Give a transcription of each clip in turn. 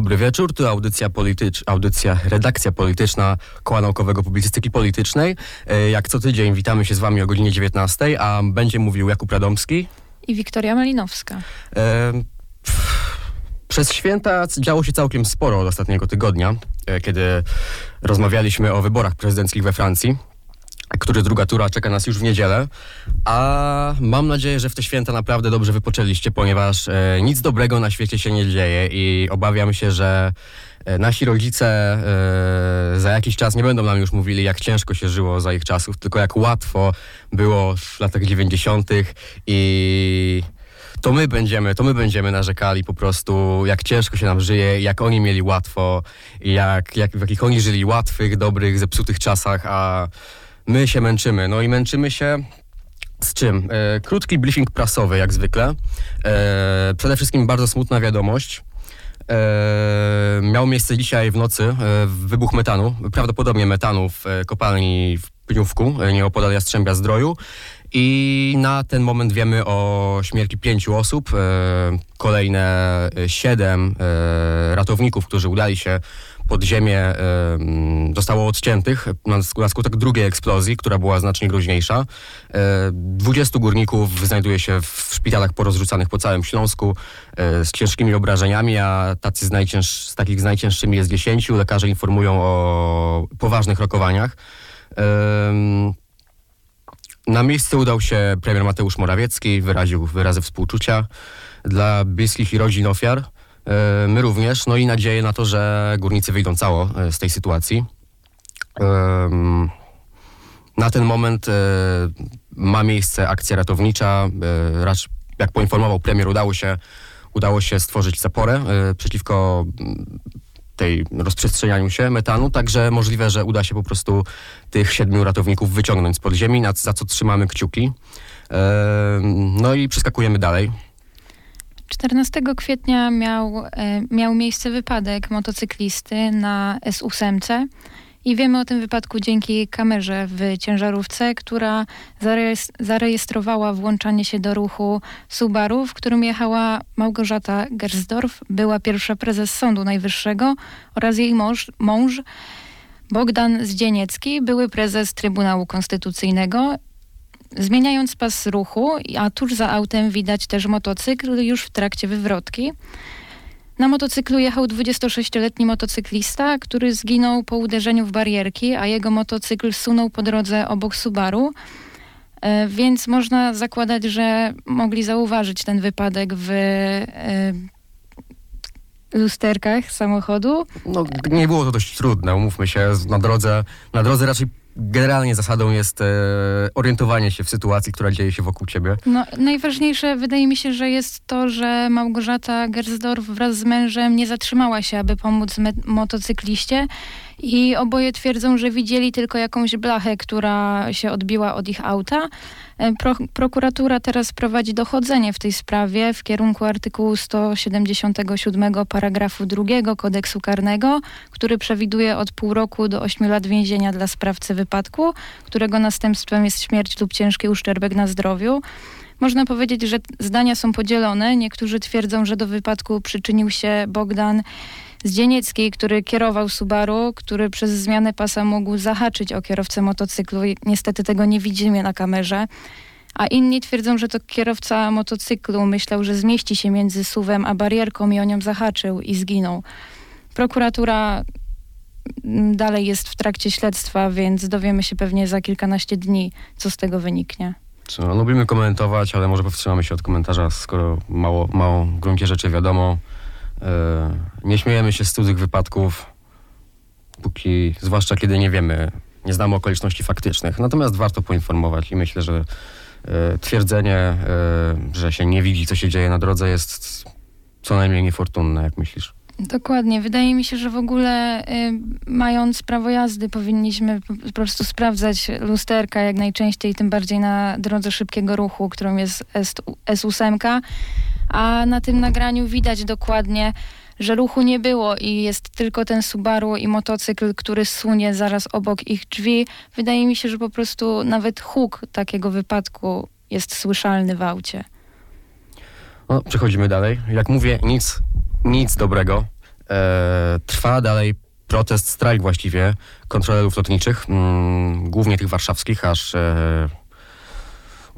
Dobry wieczór, tu audycja, politycz, audycja redakcja polityczna Koła Naukowego Publicystyki Politycznej. E, Jak co tydzień witamy się z wami o godzinie 19, a będzie mówił Jakub Radomski. I Wiktoria Malinowska. E, Przez święta działo się całkiem sporo od ostatniego tygodnia, e, kiedy rozmawialiśmy o wyborach prezydenckich we Francji, który druga tura czeka nas już w niedzielę. A mam nadzieję, że w te święta naprawdę dobrze wypoczęliście, ponieważ e, nic dobrego na świecie się nie dzieje i obawiam się, że e, nasi rodzice e, za jakiś czas nie będą nam już mówili, jak ciężko się żyło za ich czasów, tylko jak łatwo było w latach 90. i to my będziemy, to my będziemy narzekali po prostu, jak ciężko się nam żyje, jak oni mieli łatwo, jak, jak, w jakich oni żyli łatwych, dobrych, zepsutych czasach, a my się męczymy. No i męczymy się z czym? E, krótki briefing prasowy, jak zwykle. E, przede wszystkim bardzo smutna wiadomość. E, miał miejsce dzisiaj w nocy e, wybuch metanu, prawdopodobnie metanu w e, kopalni w Pniówku, e, nieopodal Jastrzębia Zdroju. I na ten moment wiemy o śmierci pięciu osób. Kolejne siedem ratowników, którzy udali się pod ziemię, e, mm, zostało odciętych na, sk- na skutek drugiej eksplozji, która była znacznie groźniejsza. E, 20 górników znajduje się w szpitalach porozrzucanych po całym Śląsku e, z ciężkimi obrażeniami, a tacy z, najcięż, z takich z najcięższymi jest 10. Lekarze informują o poważnych rokowaniach. Na miejsce udał się premier Mateusz Morawiecki, wyraził wyrazy współczucia dla bliskich i rodzin ofiar. E, My również, no i nadzieję na to, że górnicy wyjdą cało e, z tej sytuacji. Na ten moment e, ma miejsce akcja ratownicza. Jak poinformował premier, udało się, udało się stworzyć zaporę przeciwko mm, tej rozprzestrzenianiu się metanu, także możliwe, że uda się po prostu tych siedmiu ratowników wyciągnąć z podziemi, za co trzymamy kciuki. No i przeskakujemy dalej. 14 kwietnia miał, e, miał miejsce wypadek motocyklisty na S8 i wiemy o tym wypadku dzięki kamerze w ciężarówce, która zarejes- zarejestrowała włączanie się do ruchu Subaru, w którym jechała Małgorzata Gersdorf, była pierwsza prezes Sądu Najwyższego oraz jej mąż, mąż Bogdan Zdzieniecki, były prezes Trybunału Konstytucyjnego Zmieniając pas ruchu, a tuż za autem widać też motocykl już w trakcie wywrotki. Na motocyklu jechał 26-letni motocyklista, który zginął po uderzeniu w barierki, a jego motocykl sunął po drodze obok Subaru. E, Więc można zakładać, że mogli zauważyć ten wypadek w e, lusterkach samochodu. No, nie było to dość trudne, umówmy się, na drodze, na drodze raczej generalnie zasadą jest e, orientowanie się w sytuacji, która dzieje się wokół ciebie. No, najważniejsze wydaje mi się, że jest to, że Małgorzata Gersdorf wraz z mężem nie zatrzymała się, aby pomóc motocykliście i oboje twierdzą, że widzieli tylko jakąś blachę, która się odbiła od ich auta. E, Pro, prokuratura teraz prowadzi dochodzenie w tej sprawie w kierunku artykułu 177 paragrafu 2 kodeksu karnego, który przewiduje od pół roku do 8 lat więzienia dla sprawcy wypadku, którego następstwem jest śmierć lub ciężki uszczerbek na zdrowiu. Można powiedzieć, że zdania są podzielone. Niektórzy twierdzą, że do wypadku przyczynił się Bogdan Zdzieniecki, który kierował Subaru, który przez zmianę pasa mógł zahaczyć o kierowcę motocyklu. Niestety tego nie widzimy na kamerze. A inni twierdzą, że to kierowca motocyklu myślał, że zmieści się między suwem a barierką i o nią zahaczył i zginął. Prokuratura mm, dalej jest w trakcie śledztwa, więc dowiemy się pewnie za kilkanaście dni, co z tego wyniknie. Co, lubimy komentować, ale może powstrzymamy się od komentarza, skoro mało, mało w gruncie rzeczy wiadomo. E, nie śmiejemy się z cudzych wypadków, póki, zwłaszcza kiedy nie wiemy, nie znamy okoliczności faktycznych. Natomiast warto poinformować i myślę, że e, twierdzenie, e, że się nie widzi, co się dzieje na drodze jest co najmniej niefortunne, jak myślisz. Dokładnie. Wydaje mi się, że w ogóle y, mając prawo jazdy powinniśmy po, prostu sprawdzać lusterka jak najczęściej, tym bardziej na drodze szybkiego ruchu, którą jest S, S8. A na tym nagraniu widać dokładnie, że ruchu nie było i jest tylko ten Subaru i motocykl, który sunie zaraz obok ich drzwi. Wydaje mi się, że po prostu nawet huk takiego wypadku jest słyszalny w aucie. No, przechodzimy dalej. Jak mówię, nic, nic dobrego. E, trwa dalej protest, strajk właściwie kontrolerów lotniczych, mm, głównie tych warszawskich, aż e,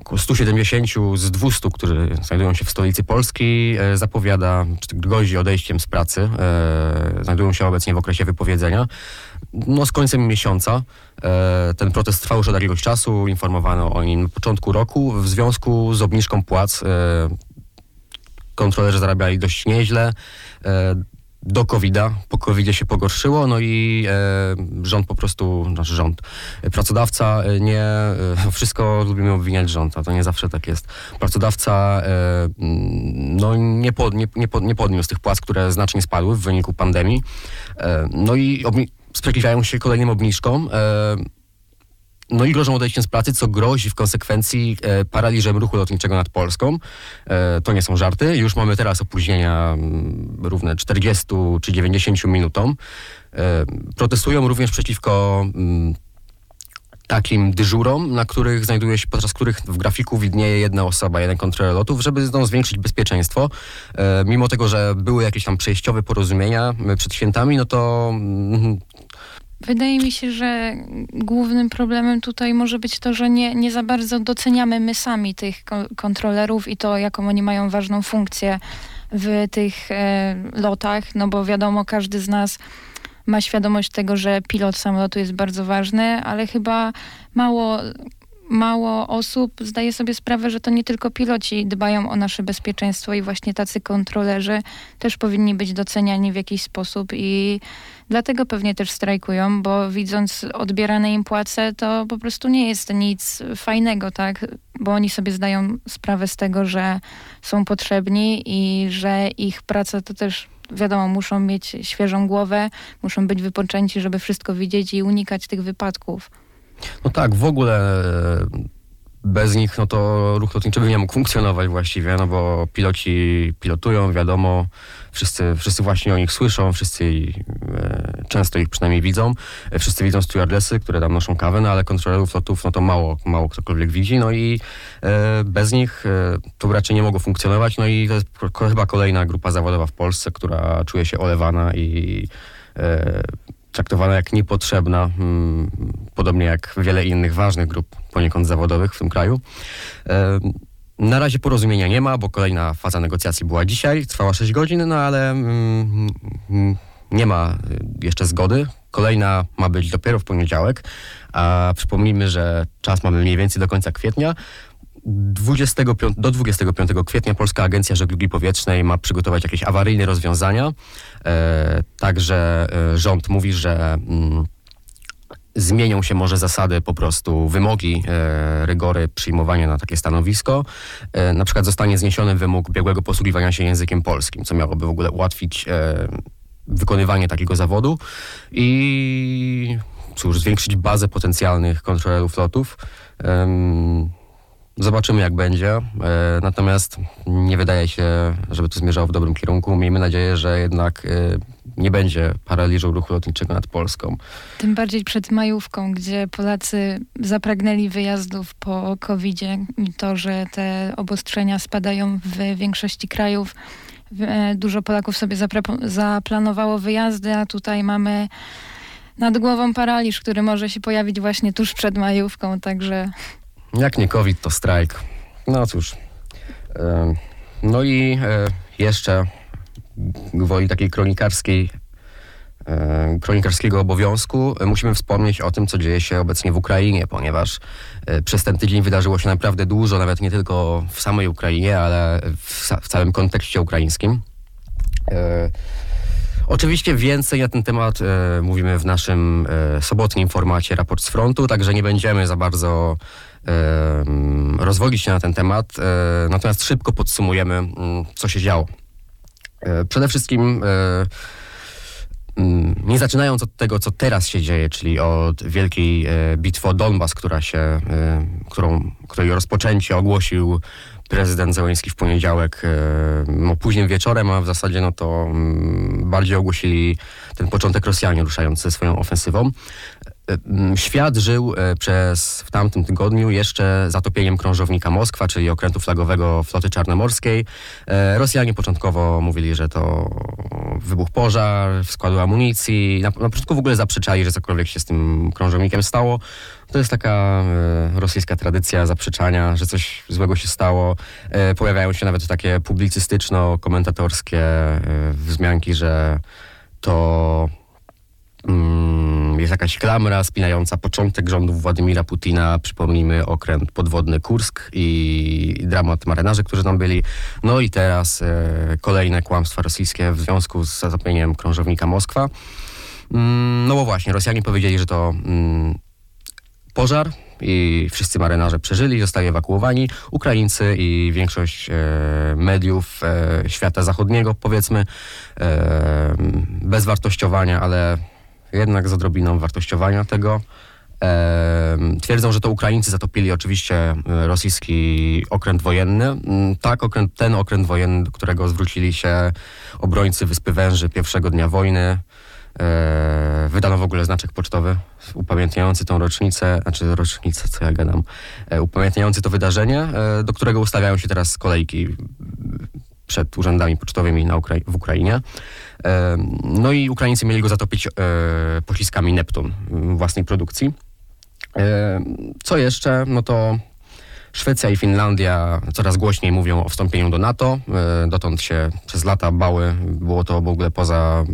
około 170 z 200, którzy znajdują się w stolicy Polski, e, zapowiada, czy grozi odejściem z pracy. E, znajdują się obecnie w okresie wypowiedzenia. No z końcem miesiąca e, ten protest trwał już od jakiegoś czasu, informowano o nim na początku roku w związku z obniżką płac. Kontrolerzy zarabiali dość nieźle. E, do COVID-a, po covid się pogorszyło, no i e, rząd po prostu, znaczy rząd, e, pracodawca e, nie, e, wszystko lubimy obwiniać rząd, a to nie zawsze tak jest. Pracodawca e, mm, no nie, pod, nie, nie, pod, nie podniósł tych płac, które znacznie spadły w wyniku pandemii, e, no i obni- sprzeciwiają się kolejnym obniżkom. No i grożą odejściem z pracy, co grozi w konsekwencji e, paraliżem ruchu lotniczego nad Polską. E, to nie są żarty. Już mamy teraz opóźnienia m, równe 40 czy 90 minutom. E, protestują również przeciwko m, takim dyżurom, na których znajduje się, podczas których w grafiku widnieje jedna osoba, jeden kontroler lotów, żeby no, zwiększyć bezpieczeństwo. E, mimo tego, że były jakieś tam przejściowe porozumienia przed świętami, no to mm, Wydaje mi się, że głównym problemem tutaj może być to, że nie, nie za bardzo doceniamy my sami tych ko- kontrolerów i to, jaką oni mają ważną funkcję w tych e, lotach, no bo wiadomo, każdy z nas ma świadomość tego, że pilot samolotu jest bardzo ważny, ale chyba mało, mało osób zdaje sobie sprawę, że to nie tylko piloci dbają o nasze bezpieczeństwo i właśnie tacy kontrolerzy też powinni być doceniani w jakiś sposób i dlatego pewnie też strajkują, bo widząc odbierane im płace, to po prostu nie jest nic fajnego, tak? Bo oni sobie zdają sprawę z tego, że są potrzebni i że ich praca to też wiadomo, muszą mieć świeżą głowę, muszą być wypoczęci, żeby wszystko widzieć i unikać tych wypadków. No tak, w ogóle e, bez nich no to ruch lotniczy by nie mógł funkcjonować właściwie, no bo piloci pilotują, wiadomo, wszyscy, wszyscy właśnie o nich słyszą, wszyscy e, często ich przynajmniej widzą, e, wszyscy widzą stewardessy, które tam noszą kawę, no ale kontrolerów lotów, no to mało, mało ktokolwiek widzi, no i bez nich to raczej nie mogło funkcjonować, no i to jest chyba kolejna grupa zawodowa w Polsce, która czuje się olewana i traktowana jak niepotrzebna, mm, podobnie jak wiele innych ważnych grup poniekąd zawodowych w tym kraju. E, Na razie porozumienia nie ma, bo kolejna faza negocjacji była dzisiaj, trwała 6 godzin, no ale mm, mm, nie ma y, jeszcze zgody. Kolejna ma być dopiero w poniedziałek, a przypomnijmy, że czas mamy mniej więcej do końca kwietnia. 25, do 25 kwietnia Polska Agencja Żeglugi Powietrznej ma przygotować jakieś awaryjne rozwiązania. E, także e, rząd mówi, że mm, zmienią się może zasady, po prostu wymogi, e, rygory przyjmowania na takie stanowisko. E, na przykład zostanie zniesiony wymóg biegłego posługiwania się językiem polskim, co miałoby w ogóle ułatwić e, wykonywanie takiego zawodu i cóż, zwiększyć bazę potencjalnych kontrolerów lotów. Em, Zobaczymy, jak będzie. E, natomiast nie wydaje się, żeby to zmierzało w dobrym kierunku. Miejmy nadzieję, że jednak e, nie będzie paraliżu ruchu lotniczego nad Polską. Tym bardziej przed majówką, gdzie Polacy zapragnęli wyjazdów po COVID-zie i to, że te obostrzenia spadają w większości krajów. E, Dużo Polaków sobie zaplanowało wyjazdy, a tutaj mamy nad głową paraliż, który może się pojawić właśnie tuż przed majówką, także Jak nie COVID, to strajk. No cóż. No i e, jeszcze gwoli takiej kronikarskiej, e, kronikarskiego obowiązku musimy wspomnieć o tym, co dzieje się obecnie w Ukrainie, ponieważ e, przez ten tydzień wydarzyło się naprawdę dużo, nawet nie tylko w samej Ukrainie, ale w, całym kontekście ukraińskim. Oczywiście więcej na ten temat e, mówimy w naszym e, sobotnim formacie Raport z Frontu, także nie będziemy za bardzo rozwodzić się na ten temat. E, natomiast szybko podsumujemy, mm, co się działo. E, przede wszystkim e, mm, nie zaczynając od tego, co teraz się dzieje, czyli od wielkiej bitwy o Donbas, która się, którą, której rozpoczęcie ogłosił prezydent Zełenski w poniedziałek, no, późnym wieczorem, a w zasadzie no to mm, bardziej ogłosili ten początek Rosjanie ruszający swoją ofensywą. E, Świat żył e, przez w tamtym tygodniu jeszcze zatopieniem krążownika Moskwa, czyli okrętu flagowego floty czarnomorskiej. E, Rosjanie początkowo mówili, że to wybuch pożar, składu amunicji. Na, na początku w ogóle zaprzeczali, że cokolwiek się z tym krążownikiem stało. To jest taka e, rosyjska tradycja zaprzeczania, że coś złego się stało. E, pojawiają się nawet takie publicystyczno-komentatorskie e, wzmianki, że to jest jakaś klamra spinająca początek rządów Władimira Putina. Przypomnijmy okręt podwodny Kursk i, dramat marynarzy, którzy tam byli. No i teraz e, kolejne kłamstwa rosyjskie w związku z zatopieniem krążownika Moskwa. Mm, no bo właśnie, Rosjanie powiedzieli, że to mm, pożar i wszyscy marynarze przeżyli, zostali ewakuowani. Ukraińcy i większość e, mediów e, świata zachodniego, powiedzmy, bez wartościowania, ale jednak z odrobiną wartościowania tego. Twierdzą, że to Ukraińcy zatopili oczywiście e, rosyjski okręt wojenny. Mm, Tak, okręt, ten okręt wojenny, do którego zwrócili się obrońcy Wyspy Węży pierwszego dnia wojny. E, wydano w ogóle znaczek pocztowy upamiętniający tą rocznicę, znaczy rocznicę, co ja gadam, e, upamiętniający to wydarzenie, do którego ustawiają się teraz kolejki przed urzędami pocztowymi na w Ukrainie. No i Ukraińcy mieli go zatopić e, pociskami Neptun m, własnej produkcji. E, Co jeszcze? No to Szwecja i Finlandia coraz głośniej mówią o wstąpieniu do NATO. E, Dotąd się przez lata bały. Było to w ogóle poza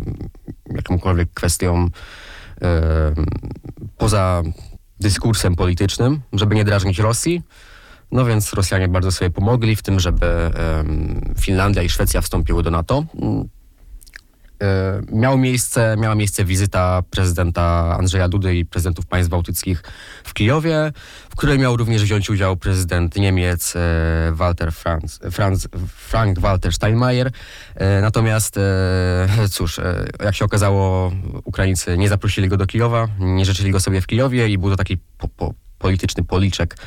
jakąkolwiek kwestią, poza dyskursem politycznym, żeby nie drażnić Rosji. No więc Rosjanie bardzo sobie pomogli w tym, żeby Finlandia i Szwecja wstąpiły do NATO. Mm, E, Miał miejsce, miała miejsce wizyta prezydenta Andrzeja Dudy i prezydentów państw bałtyckich w Kijowie, w której miał również wziąć udział prezydent Niemiec e, Walter Franz, Franz, Frank-Walter Steinmeier. E, Natomiast, cóż, jak się okazało, Ukraińcy nie zaprosili go do Kijowa, nie życzyli go sobie w Kijowie i był to taki po, po, polityczny policzek e,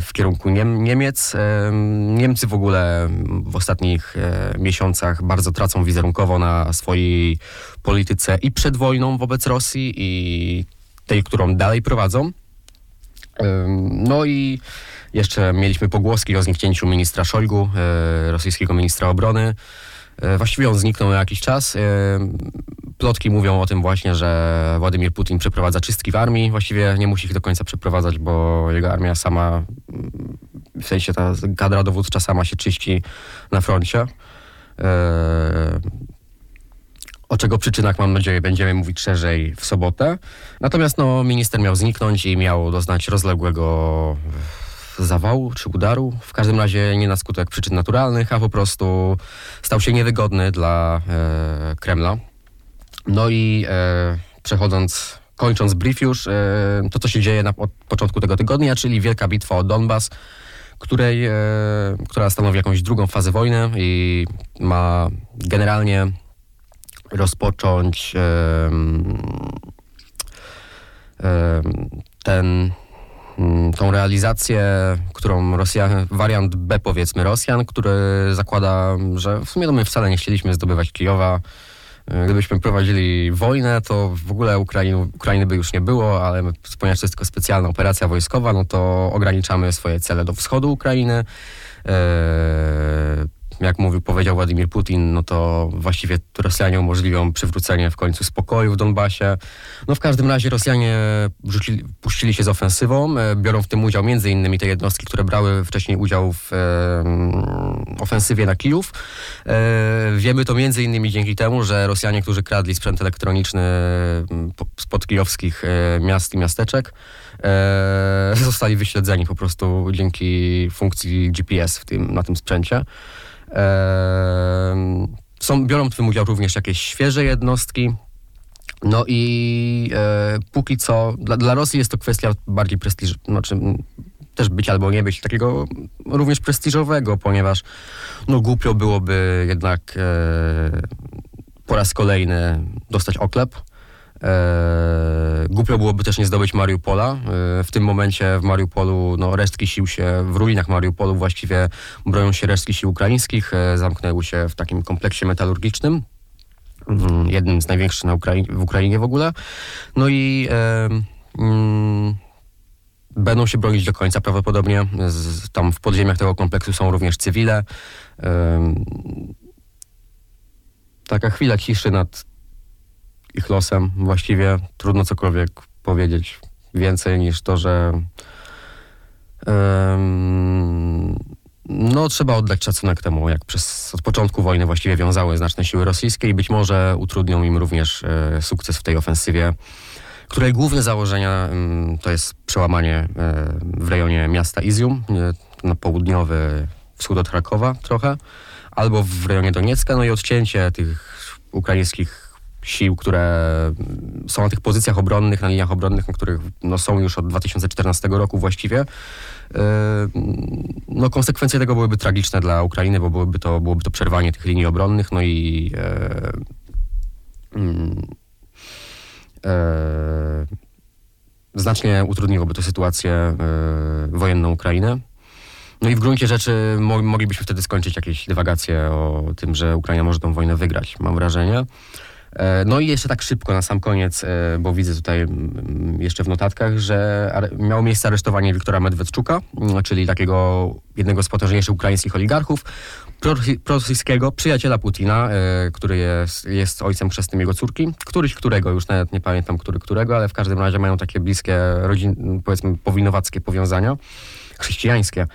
w kierunku Niem Niemiec. E, Niemcy w ogóle w ostatnich e, miesiącach bardzo tracą wizerunkowo na swojej polityce i przed wojną wobec Rosji i tej, którą dalej prowadzą. No i jeszcze mieliśmy pogłoski o zniknięciu ministra Szojgu, rosyjskiego ministra obrony. E, Właściwie on zniknął na jakiś czas. E, Plotki mówią o tym właśnie, że Władimir Putin przeprowadza czystki w armii. Właściwie nie musi ich do końca przeprowadzać, bo jego armia sama, w sensie ta kadra dowódcza sama się czyści na froncie. E, O czego przyczynach, mam nadzieję, będziemy mówić szerzej w sobotę. Natomiast no, minister miał zniknąć i miał doznać rozległego zawału czy udaru. W każdym razie nie na skutek przyczyn naturalnych, a po prostu stał się niewygodny dla e, Kremla. No i e, przechodząc, kończąc brief już, e, to co się dzieje na od początku tego tygodnia, czyli wielka bitwa o Donbas, której, e, która stanowi jakąś drugą fazę wojny i ma generalnie rozpocząć em, em, ten, tą realizację, którą Rosjan, wariant B powiedzmy Rosjan, który zakłada, że w sumie to my wcale nie chcieliśmy zdobywać Kijowa. E, Gdybyśmy prowadzili wojnę, to w ogóle Ukrainy, Ukrainy by już nie było, ale ponieważ to jest tylko specjalna operacja wojskowa, no to ograniczamy swoje cele do wschodu Ukrainy. E, jak mówił, powiedział Władimir Putin, no to właściwie Rosjanie umożliwią przywrócenie w końcu spokoju w Donbasie. No w każdym razie Rosjanie rzucili, puścili się z ofensywą, e, biorą w tym udział między innymi te jednostki, które brały wcześniej udział w e, mm, ofensywie na Kijów. E, wiemy to między innymi dzięki temu, że Rosjanie, którzy kradli sprzęt elektroniczny mm, po- spod kijowskich e, miast i miasteczek, e, zostali wyśledzeni po prostu dzięki funkcji GPS w tym, na tym sprzęcie. Są, biorą w tym udział również jakieś świeże jednostki. No i e, póki co, dla, dla Rosji jest to kwestia bardziej prestiżu, znaczy też być albo nie być, takiego również prestiżowego, ponieważ no głupio byłoby jednak e, po raz kolejny dostać oklep. E, głupio byłoby też nie zdobyć Mariupola. E, w tym momencie w Mariupolu no, resztki sił się, w ruinach Mariupolu właściwie bronią się resztki sił ukraińskich. E, zamknęły się w takim kompleksie metalurgicznym. Mm, Jednym z największych na Ukrai- w Ukrainie w ogóle. No i e, mm, będą się bronić do końca prawdopodobnie. Z, tam w podziemiach tego kompleksu są również cywile. Em, taka chwila ciszy nad ich losem. Właściwie trudno cokolwiek powiedzieć więcej niż to, że no trzeba oddać szacunek temu, jak przez od początku wojny właściwie wiązały znaczne siły rosyjskie i być może utrudnią im również e, sukces w tej ofensywie, której główne założenia to jest przełamanie e, w rejonie miasta Izium, e, na południowy wschód od Krakowa trochę, albo w rejonie Doniecka, no i odcięcie tych ukraińskich sił, które są na tych pozycjach obronnych, na liniach obronnych, na których no, są już od 2014 roku właściwie. Yy, No, konsekwencje tego byłyby tragiczne dla Ukrainy, bo byłoby to, byłoby to przerwanie tych linii obronnych, no i e, e, znacznie utrudniłoby to sytuację e, wojenną Ukrainy. No i w gruncie rzeczy mo- moglibyśmy wtedy skończyć jakieś dywagacje o tym, że Ukraina może tą wojnę wygrać, mam wrażenie. E, No i jeszcze tak szybko na sam koniec, e, bo widzę tutaj mm, jeszcze w notatkach, że miało miejsce aresztowanie Wiktora Medwedczuka, mm, czyli takiego jednego z potężniejszych ukraińskich oligarchów, prorosy- prorosyjskiego przyjaciela Putina, e, który jest, jest ojcem chrzestnym jego córki, któryś którego, już nawet nie pamiętam który którego, ale w każdym razie mają takie bliskie, rodzin, powiedzmy powinowackie powiązania, chrześcijańskie.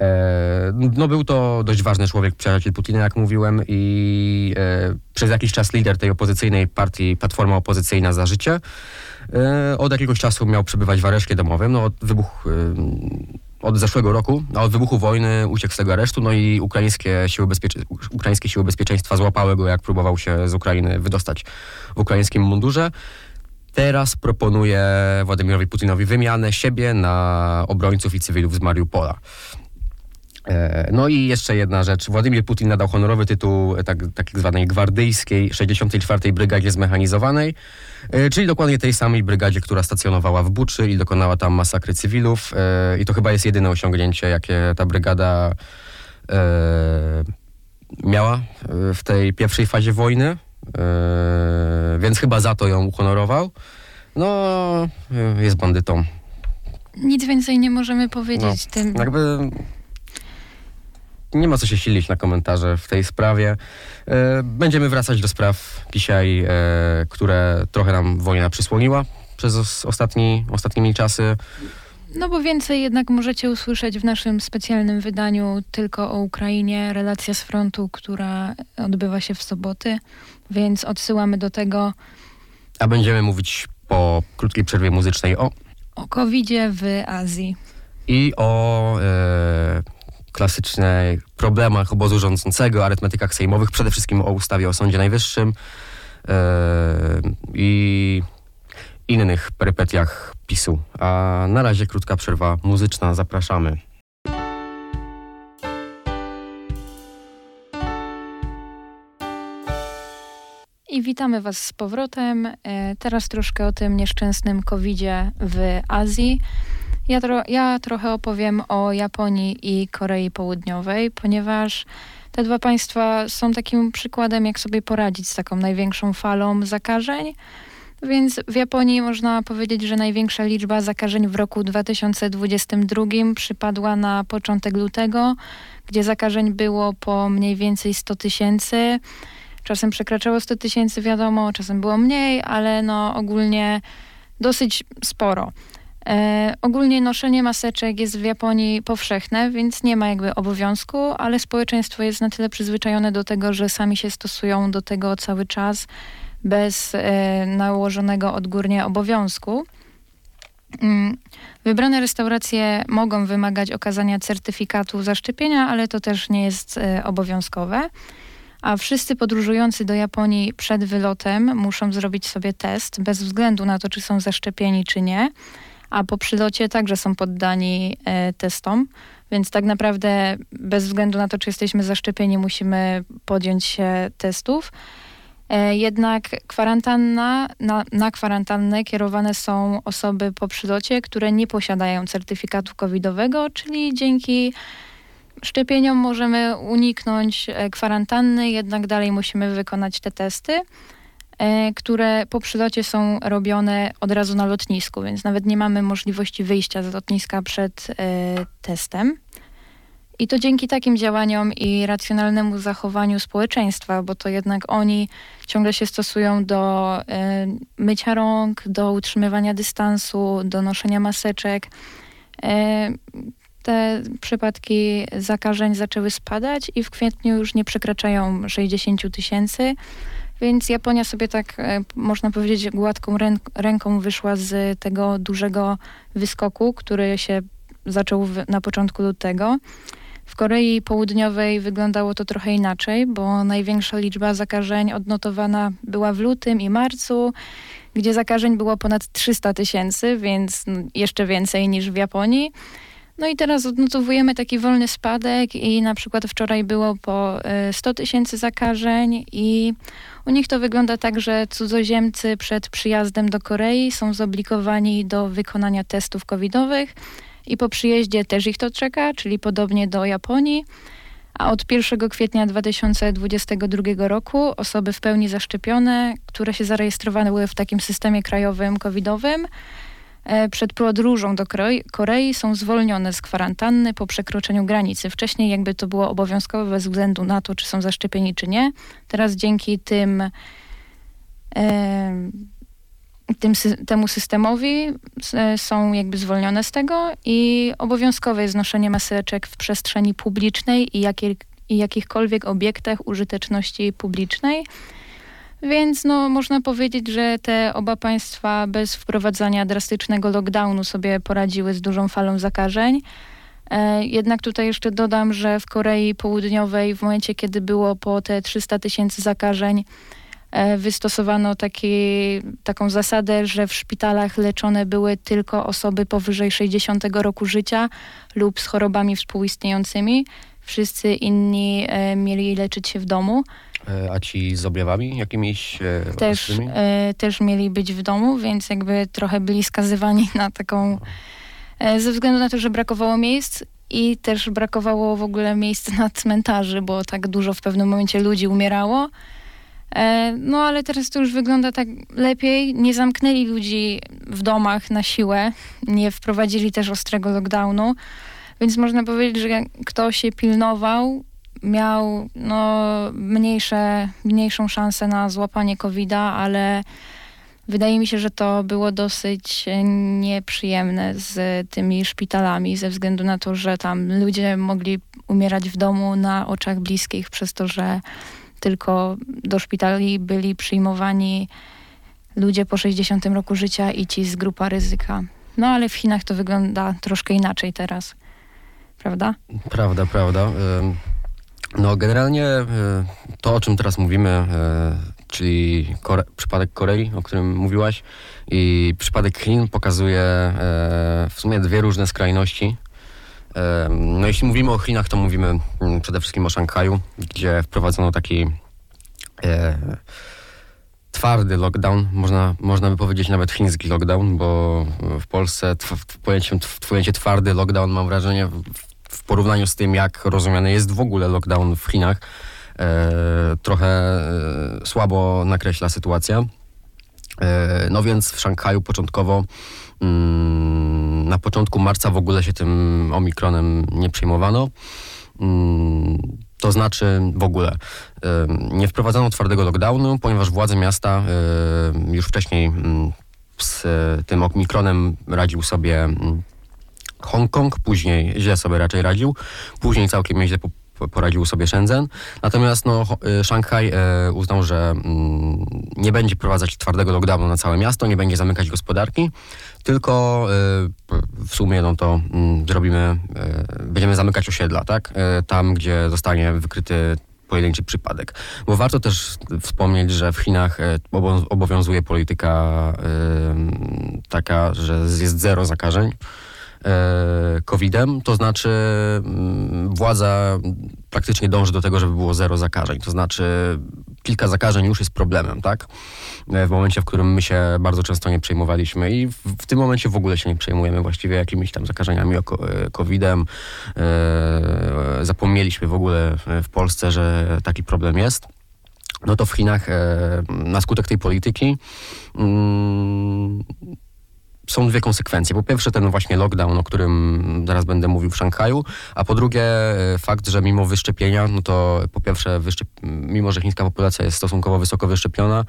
E, No był to dość ważny człowiek, przyjaciel Putina, jak mówiłem i e, przez jakiś czas lider tej opozycyjnej partii Platforma Opozycyjna za Życie. E, Od jakiegoś czasu miał przebywać w areszcie domowym, no od wybuch, e, od zeszłego roku, a od wybuchu wojny uciekł z tego aresztu, no i ukraińskie siły, ukraińskie siły bezpieczeństwa złapały go, jak próbował się z Ukrainy wydostać w ukraińskim mundurze. Teraz proponuje Władimirowi Putinowi wymianę siebie na obrońców i cywilów z Mariupola. E, No i jeszcze jedna rzecz. Władimir Putin nadał honorowy tytuł e, tak, tak zwanej gwardyjskiej 64. Brygadzie Zmechanizowanej, e, czyli dokładnie tej samej brygadzie, która stacjonowała w Buczy i dokonała tam masakry cywilów. I to chyba jest jedyne osiągnięcie, jakie ta brygada miała w tej pierwszej fazie wojny. Więc chyba za to ją uhonorował. No, jest bandytą. Nic więcej nie możemy powiedzieć tym. Jakby nie ma co się silić na komentarze w tej sprawie. E, Będziemy wracać do spraw dzisiaj, e, które trochę nam wojna przysłoniła przez os- ostatni, ostatnimi czasy. No bo więcej jednak możecie usłyszeć w naszym specjalnym wydaniu tylko o Ukrainie, relacja z frontu, która odbywa się w soboty, więc odsyłamy do tego A będziemy mówić po krótkiej przerwie muzycznej o o COVID-zie w Azji. i o e, klasycznych problemach obozu rządzącego, arytmetykach sejmowych, przede wszystkim o ustawie o Sądzie Najwyższym e, i innych perypetiach PiSu. A na razie krótka przerwa muzyczna. Zapraszamy. I witamy Was z powrotem. E, Teraz troszkę o tym nieszczęsnym COVID-zie w Azji. Ja, tro, ja trochę opowiem o Japonii i Korei Południowej, ponieważ te dwa państwa są takim przykładem, jak sobie poradzić z taką największą falą zakażeń. Więc w Japonii można powiedzieć, że największa liczba zakażeń w roku 2022 przypadła na początek lutego, gdzie zakażeń było po mniej więcej 100 tysięcy. Czasem przekraczało 100 tysięcy, wiadomo, czasem było mniej, ale no ogólnie dosyć sporo. E, ogólnie noszenie maseczek jest w Japonii powszechne, więc nie ma jakby obowiązku, ale społeczeństwo jest na tyle przyzwyczajone do tego, że sami się stosują do tego cały czas bez e, nałożonego odgórnie obowiązku. Mm, Wybrane restauracje mogą wymagać okazania certyfikatu zaszczepienia, ale to też nie jest e, obowiązkowe. A wszyscy podróżujący do Japonii przed wylotem muszą zrobić sobie test, bez względu na to, czy są zaszczepieni, czy nie. A po przylocie także są poddani e, testom, więc tak naprawdę bez względu na to, czy jesteśmy zaszczepieni, musimy podjąć się testów. E, Jednak kwarantanna, na, na kwarantannę kierowane są osoby po przylocie, które nie posiadają certyfikatu covidowego, czyli dzięki szczepieniom możemy uniknąć e, kwarantanny, jednak dalej musimy wykonać te testy, które po przylocie są robione od razu na lotnisku, więc nawet nie mamy możliwości wyjścia z lotniska przed e, testem. I to dzięki takim działaniom i racjonalnemu zachowaniu społeczeństwa, bo to jednak oni ciągle się stosują do y, mycia rąk, do utrzymywania dystansu, do noszenia maseczek. Te przypadki zakażeń zaczęły spadać i w kwietniu już nie przekraczają 60 tysięcy. Więc Japonia sobie tak, można powiedzieć, gładką ręką wyszła z tego dużego wyskoku, który się zaczął na początku lutego. W Korei Południowej wyglądało to trochę inaczej, bo największa liczba zakażeń odnotowana była w lutym i marcu, gdzie zakażeń było ponad 300 tysięcy, więc jeszcze więcej niż w Japonii. No i teraz odnotowujemy taki wolny spadek i na przykład wczoraj było po 100 y, tysięcy zakażeń i u nich to wygląda tak, że cudzoziemcy przed przyjazdem do Korei są zobligowani do wykonania testów covidowych, i po przyjeździe też ich to czeka, czyli podobnie do Japonii. A od 1 kwietnia 2022 roku osoby w pełni zaszczepione, które się zarejestrowały w takim systemie krajowym covidowym, e, przed podróżą do Korei są zwolnione z kwarantanny po przekroczeniu granicy. Wcześniej jakby to było obowiązkowe bez względu na to, czy są zaszczepieni, czy nie. Teraz dzięki tym e, tym, temu systemowi e, są jakby zwolnione z tego i obowiązkowe jest noszenie maseczek w przestrzeni publicznej i, jakiej, i jakichkolwiek obiektach użyteczności publicznej. Więc no, można powiedzieć, że te oba państwa bez wprowadzania drastycznego lockdownu sobie poradziły z dużą falą zakażeń. E, jednak tutaj jeszcze dodam, że w Korei Południowej w momencie, kiedy było po te 300 tysięcy zakażeń, E, wystosowano taki, taką zasadę, że w szpitalach leczone były tylko osoby powyżej 60 roku życia lub z chorobami współistniejącymi. Wszyscy inni e, mieli leczyć się w domu. E, a ci z objawami jakimiś e, też, e, też mieli być w domu, więc jakby trochę byli skazywani na taką... Ze względu na to, że brakowało miejsc i też brakowało w ogóle miejsc na cmentarzy, bo tak dużo w pewnym momencie ludzi umierało no ale teraz to już wygląda tak lepiej. Nie zamknęli ludzi w domach na siłę, nie wprowadzili też ostrego lockdownu, więc można powiedzieć, że kto się pilnował, miał no, mniejsze, mniejszą szansę na złapanie COVID-a, ale wydaje mi się, że to było dosyć nieprzyjemne z tymi szpitalami, ze względu na to, że tam ludzie mogli umierać w domu na oczach bliskich, przez to, że tylko do szpitali byli przyjmowani ludzie po 60 roku życia i ci z grupa ryzyka. No ale w Chinach to wygląda troszkę inaczej teraz. Prawda? Prawda, prawda. No generalnie to, o czym teraz mówimy, czyli Kore przypadek Korei, o którym mówiłaś, i przypadek Chin pokazuje w sumie dwie różne skrajności. No jeśli mówimy o Chinach, to mówimy mm, przede wszystkim o Szanghaju, gdzie wprowadzono taki e, twardy lockdown, można, można by powiedzieć nawet chiński lockdown, bo w Polsce w pojęcie, w pojęcie twardy lockdown mam wrażenie porównaniu z tym, jak rozumiany jest w ogóle lockdown w Chinach, e, trochę e, słabo nakreśla sytuacja. E, no więc w Szanghaju początkowo mm, na początku marca w ogóle się tym omikronem nie przejmowano. Mm, to znaczy w ogóle nie wprowadzono twardego lockdownu, ponieważ władze miasta już wcześniej mm, z tym omikronem radził sobie Hongkong, później źle sobie raczej radził, później całkiem nieźle poradził sobie Shenzhen. Natomiast no, y, Szanghaj e, uznał, że mm, nie będzie prowadzać twardego lockdownu na całe miasto, nie będzie zamykać gospodarki, tylko e, w sumie no to mm, zrobimy, będziemy zamykać osiedla, tak? Tam, gdzie zostanie wykryty pojedynczy przypadek. Bo warto też wspomnieć, że w Chinach obowiązuje polityka taka, że jest zero zakażeń. E, COVID-em, to znaczy mm, władza praktycznie dąży do tego, żeby było zero zakażeń. To znaczy kilka zakażeń już jest problemem, tak? E, w momencie, w którym my się bardzo często nie przejmowaliśmy i w, w tym momencie w ogóle się nie przejmujemy właściwie jakimiś tam zakażeniami e, COVID-em. Zapomnieliśmy w ogóle w Polsce, że taki problem jest no to w Chinach na skutek tej polityki mm, są dwie konsekwencje. Po pierwsze ten właśnie lockdown, o którym zaraz będę mówił w Szanghaju, a po drugie e, fakt, że mimo wyszczepienia, no to po pierwsze, mimo że chińska populacja jest stosunkowo wysoko wyszczepiona,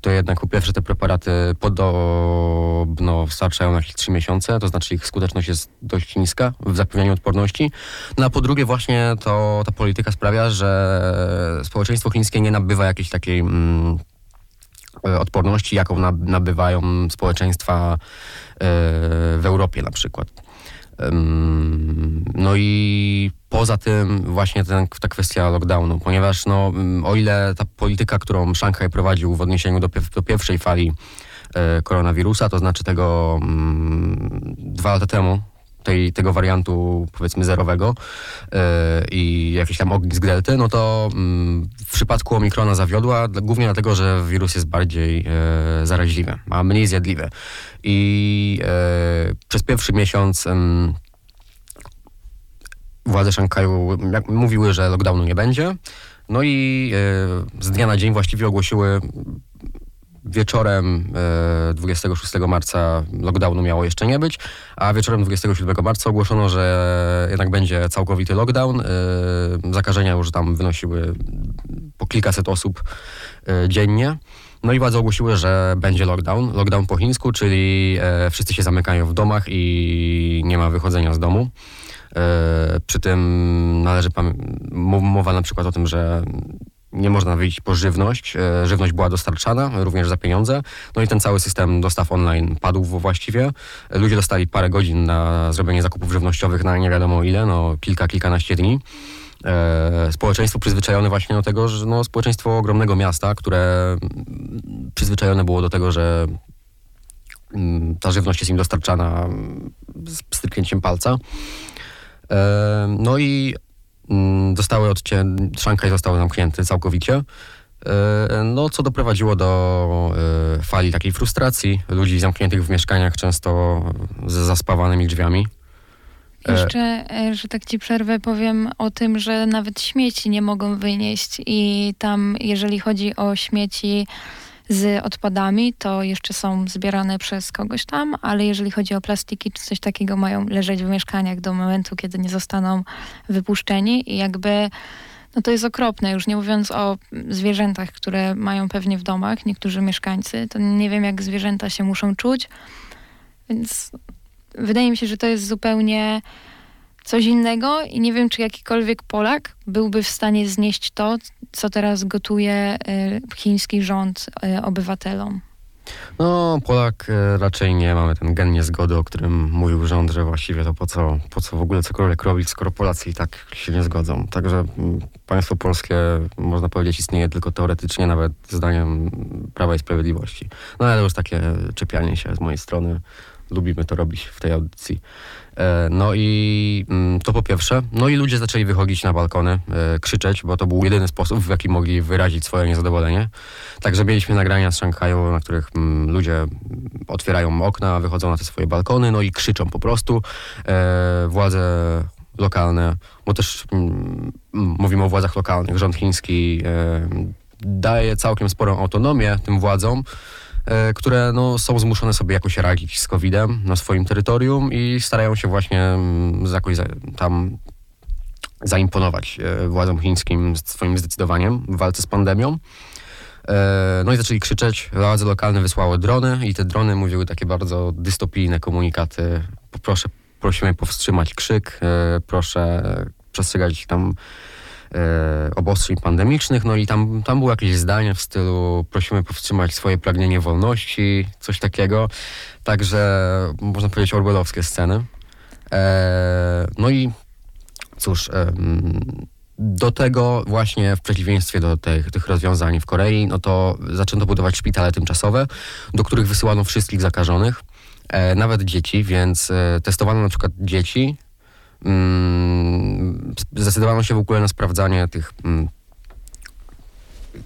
to jednak po pierwsze te preparaty podobno starczają na jakieś 3 miesiące, to znaczy ich skuteczność jest dość niska w zapewnianiu odporności. No a po drugie właśnie to ta polityka sprawia, że społeczeństwo chińskie nie nabywa jakiejś takiej mm, odporności, jaką nabywają społeczeństwa e, w Europie na przykład. No i poza tym właśnie ten, ta kwestia lockdownu, ponieważ no, o ile ta polityka, którą Szanghaj prowadził w odniesieniu do, do pierwszej fali e, koronawirusa, to znaczy tego mm, dwa lata temu, tej, tego wariantu powiedzmy zerowego yy, i jakiś tam ognisk delty, no to yy, w przypadku Omikrona zawiodła, głównie dlatego, że wirus jest bardziej yy, zaraźliwy, a mniej zjadliwy. I przez pierwszy miesiąc władze Szanghaju mówiły, że lockdownu nie będzie. No i z dnia na dzień właściwie ogłosiły wieczorem e, 26 marca lockdownu miało jeszcze nie być, a wieczorem 27 marca ogłoszono, że jednak będzie całkowity lockdown. E, zakażenia już tam wynosiły po kilkaset osób e, dziennie. No i władze ogłosiły, że będzie lockdown. Lockdown po chińsku, czyli e, wszyscy się zamykają w domach i nie ma wychodzenia z domu. E, przy tym należy mowa na przykład o tym, że nie można wyjść po żywność. E, żywność była dostarczana również za pieniądze. No i ten cały system dostaw online padł właściwie. Ludzie dostali parę godzin na zrobienie zakupów żywnościowych na nie wiadomo ile, no kilka, kilkanaście dni. E, społeczeństwo przyzwyczajone właśnie do tego, że no, społeczeństwo ogromnego miasta, które przyzwyczajone było do tego, że mm, ta żywność jest im dostarczana z pstryknięciem palca. E, no i Zostały odcię... Szanghaj został zamknięty całkowicie. E, no, co doprowadziło do e, fali takiej frustracji ludzi zamkniętych w mieszkaniach, często z zaspawanymi drzwiami. E, Jeszcze, że tak ci przerwę, powiem o tym, że nawet śmieci nie mogą wynieść i tam, jeżeli chodzi o śmieci z odpadami, to jeszcze są zbierane przez kogoś tam, ale jeżeli chodzi o plastiki czy coś takiego, mają leżeć w mieszkaniach do momentu, kiedy nie zostaną wypuszczeni i jakby no to jest okropne, już nie mówiąc o zwierzętach, które mają pewnie w domach niektórzy mieszkańcy, to nie wiem jak zwierzęta się muszą czuć, więc wydaje mi się, że to jest zupełnie coś innego i nie wiem, czy jakikolwiek Polak byłby w stanie znieść to, co teraz gotuje e, chiński rząd e, obywatelom. No, Polak e, raczej nie. Mamy ten gen niezgody, o którym mówił rząd, że właściwie to po co, po co w ogóle cokolwiek robić, skoro Polacy i tak się nie zgodzą. Także państwo polskie, można powiedzieć, istnieje tylko teoretycznie, nawet zdaniem Prawa i Sprawiedliwości. No ale już takie czepianie się z mojej strony. Lubimy to robić w tej audycji. E, no i mm, to po pierwsze. No i ludzie zaczęli wychodzić na balkony, e, krzyczeć, bo to był jedyny sposób, w jaki mogli wyrazić swoje niezadowolenie. Także mieliśmy nagrania z Szanghaju, na których mm, ludzie otwierają okna, wychodzą na te swoje balkony, no i krzyczą po prostu. E, władze lokalne, bo też mm, mówimy o władzach lokalnych, rząd chiński daje całkiem sporą autonomię tym władzom, które no, są zmuszone sobie jakoś radzić z COVID-em na swoim terytorium i starają się właśnie mm, jakoś tam zaimponować e, władzom chińskim swoim zdecydowaniem w walce z pandemią. E, no i zaczęli krzyczeć. Władze lokalne wysłały drony i te drony mówiły takie bardzo dystopijne komunikaty. Proszę, prosimy powstrzymać krzyk, proszę przestrzegać tam e, obostrzeń pandemicznych, no i tam, tam było jakieś zdanie w stylu prosimy powstrzymać swoje pragnienie wolności, coś takiego. Także można powiedzieć orwellowskie sceny. E, no i cóż, e, do tego właśnie w przeciwieństwie do tych, tych rozwiązań w Korei, no to zaczęto budować szpitale tymczasowe, do których wysyłano wszystkich zakażonych, e, nawet dzieci, więc e, testowano na przykład dzieci, zdecydowano się w ogóle na sprawdzanie tych mm,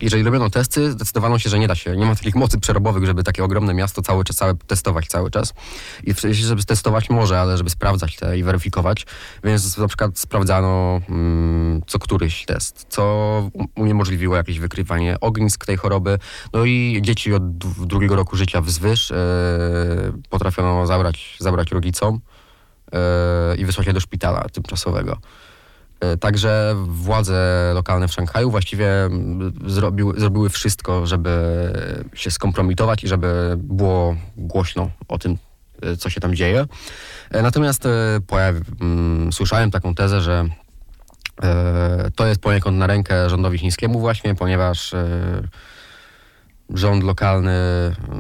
jeżeli robiono testy, zdecydowano się, że nie da się, nie ma takich mocy przerobowych, żeby takie ogromne miasto cały czas, całe testować cały czas. I żeby testować może, ale żeby sprawdzać te i weryfikować, więc na przykład sprawdzano mm, co któryś test, co uniemożliwiło jakieś wykrywanie ognisk tej choroby. No i dzieci od drugiego roku życia wzwyż e, potrafiono zabrać, zabrać rodzicom i wysłać je do szpitala tymczasowego. E, Także władze lokalne w Szanghaju właściwie zrobiły, zrobiły wszystko, żeby się skompromitować i żeby było głośno o tym, e, co się tam dzieje. E, Natomiast e, pojawi, słyszałem taką tezę, że e, to jest poniekąd na rękę rządowi chińskiemu właśnie, ponieważ e, rząd lokalny,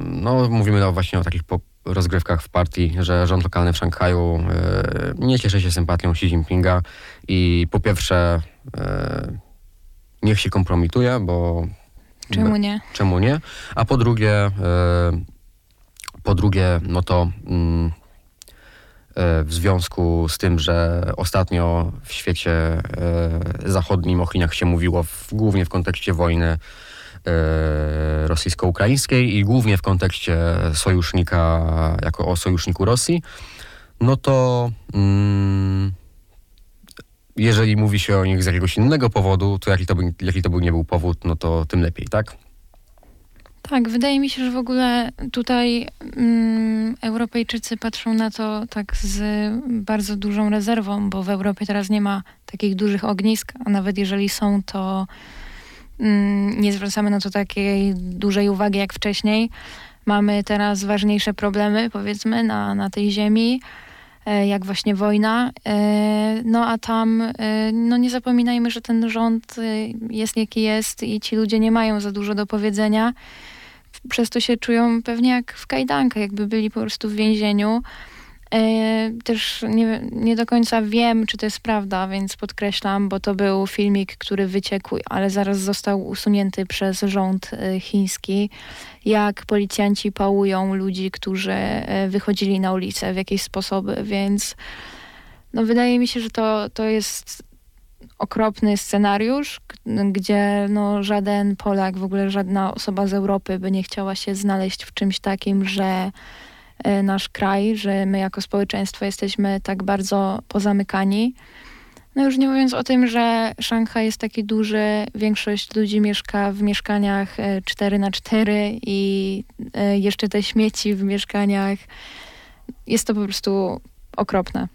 no mówimy o właśnie o takich rozgrywkach w partii, że rząd lokalny w Szanghaju e, nie cieszy się sympatią Xi Jinpinga i po pierwsze e, niech się kompromituje, bo Czemu nie? czemu nie? A po drugie, e, po drugie, no to mm, w związku z tym, że ostatnio w świecie zachodnim o Chinach się mówiło w, głównie w kontekście wojny rosyjsko-ukraińskiej i głównie w kontekście sojusznika, jako o sojuszniku Rosji, no to mm, jeżeli mówi się o nich z jakiegoś innego powodu, to jaki to, by, jaki to by nie był powód, no to tym lepiej, tak? Tak, wydaje mi się, że w ogóle tutaj mm, Europejczycy patrzą na to tak z bardzo dużą rezerwą, bo w Europie teraz nie ma takich dużych ognisk, a nawet jeżeli są, to nie zwracamy na to takiej dużej uwagi jak wcześniej. Mamy teraz ważniejsze problemy, powiedzmy, na, na tej ziemi, e, jak właśnie wojna. E, No a tam, e, no nie zapominajmy, że ten rząd jest jaki jest i ci ludzie nie mają za dużo do powiedzenia przez to się czują pewnie jak w kajdankach, jakby byli po prostu w więzieniu. E, też nie, nie do końca wiem, czy to jest prawda, więc podkreślam, bo to był filmik, który wyciekł, ale zaraz został usunięty przez rząd e, chiński, jak policjanci pałują ludzi, którzy e, wychodzili na ulicę w jakieś sposoby, więc no wydaje mi się, że to, to jest okropny scenariusz, gdzie no, żaden Polak, w ogóle żadna osoba z Europy by nie chciała się znaleźć w czymś takim, że nasz kraj, że my jako społeczeństwo jesteśmy tak bardzo pozamykani. No już nie mówiąc o tym, że Szanghaj jest taki duży, większość ludzi mieszka w mieszkaniach e, 4 na 4 i e, jeszcze te śmieci w mieszkaniach. Jest to po prostu okropne.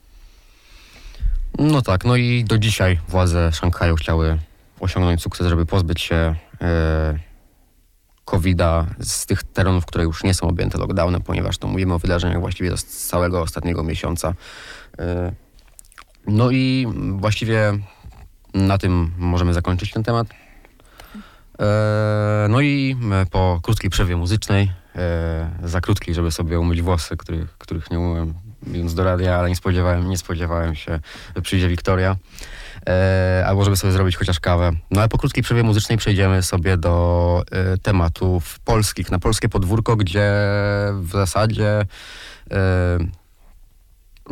No tak, no i do dzisiaj władze Szanghaju chciały osiągnąć sukces, żeby pozbyć się e, COVID-a z tych terenów, które już nie są objęte lockdownem, ponieważ to mówimy o wydarzeniach właściwie z całego ostatniego miesiąca. E, no i właściwie na tym możemy zakończyć ten temat. E, no i e, po krótkiej przerwie muzycznej, za krótkiej, żeby sobie umyć włosy, których, których nie umyłem idąc do radia, ale nie spodziewałem, nie spodziewałem się, że przyjdzie Wiktoria. E, albo żeby sobie zrobić chociaż kawę. No ale po krótkiej przerwie muzycznej przejdziemy sobie do e, tematów polskich, na polskie podwórko, gdzie w zasadzie e,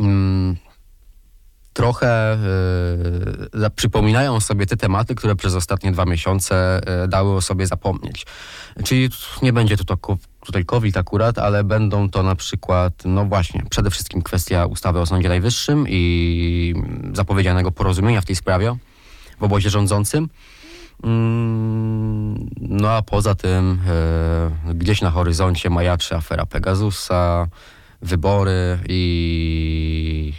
mm, trochę e, przypominają sobie te tematy, które przez ostatnie dwa miesiące e, dały o sobie zapomnieć. Czyli nie będzie to, to tutaj COVID akurat, ale będą to na przykład, no właśnie, przede wszystkim kwestia ustawy o Sądzie Najwyższym i zapowiedzianego porozumienia w tej sprawie w obozie rządzącym. Mm, No a poza tym e, gdzieś na horyzoncie majaczy afera Pegasusa, wybory i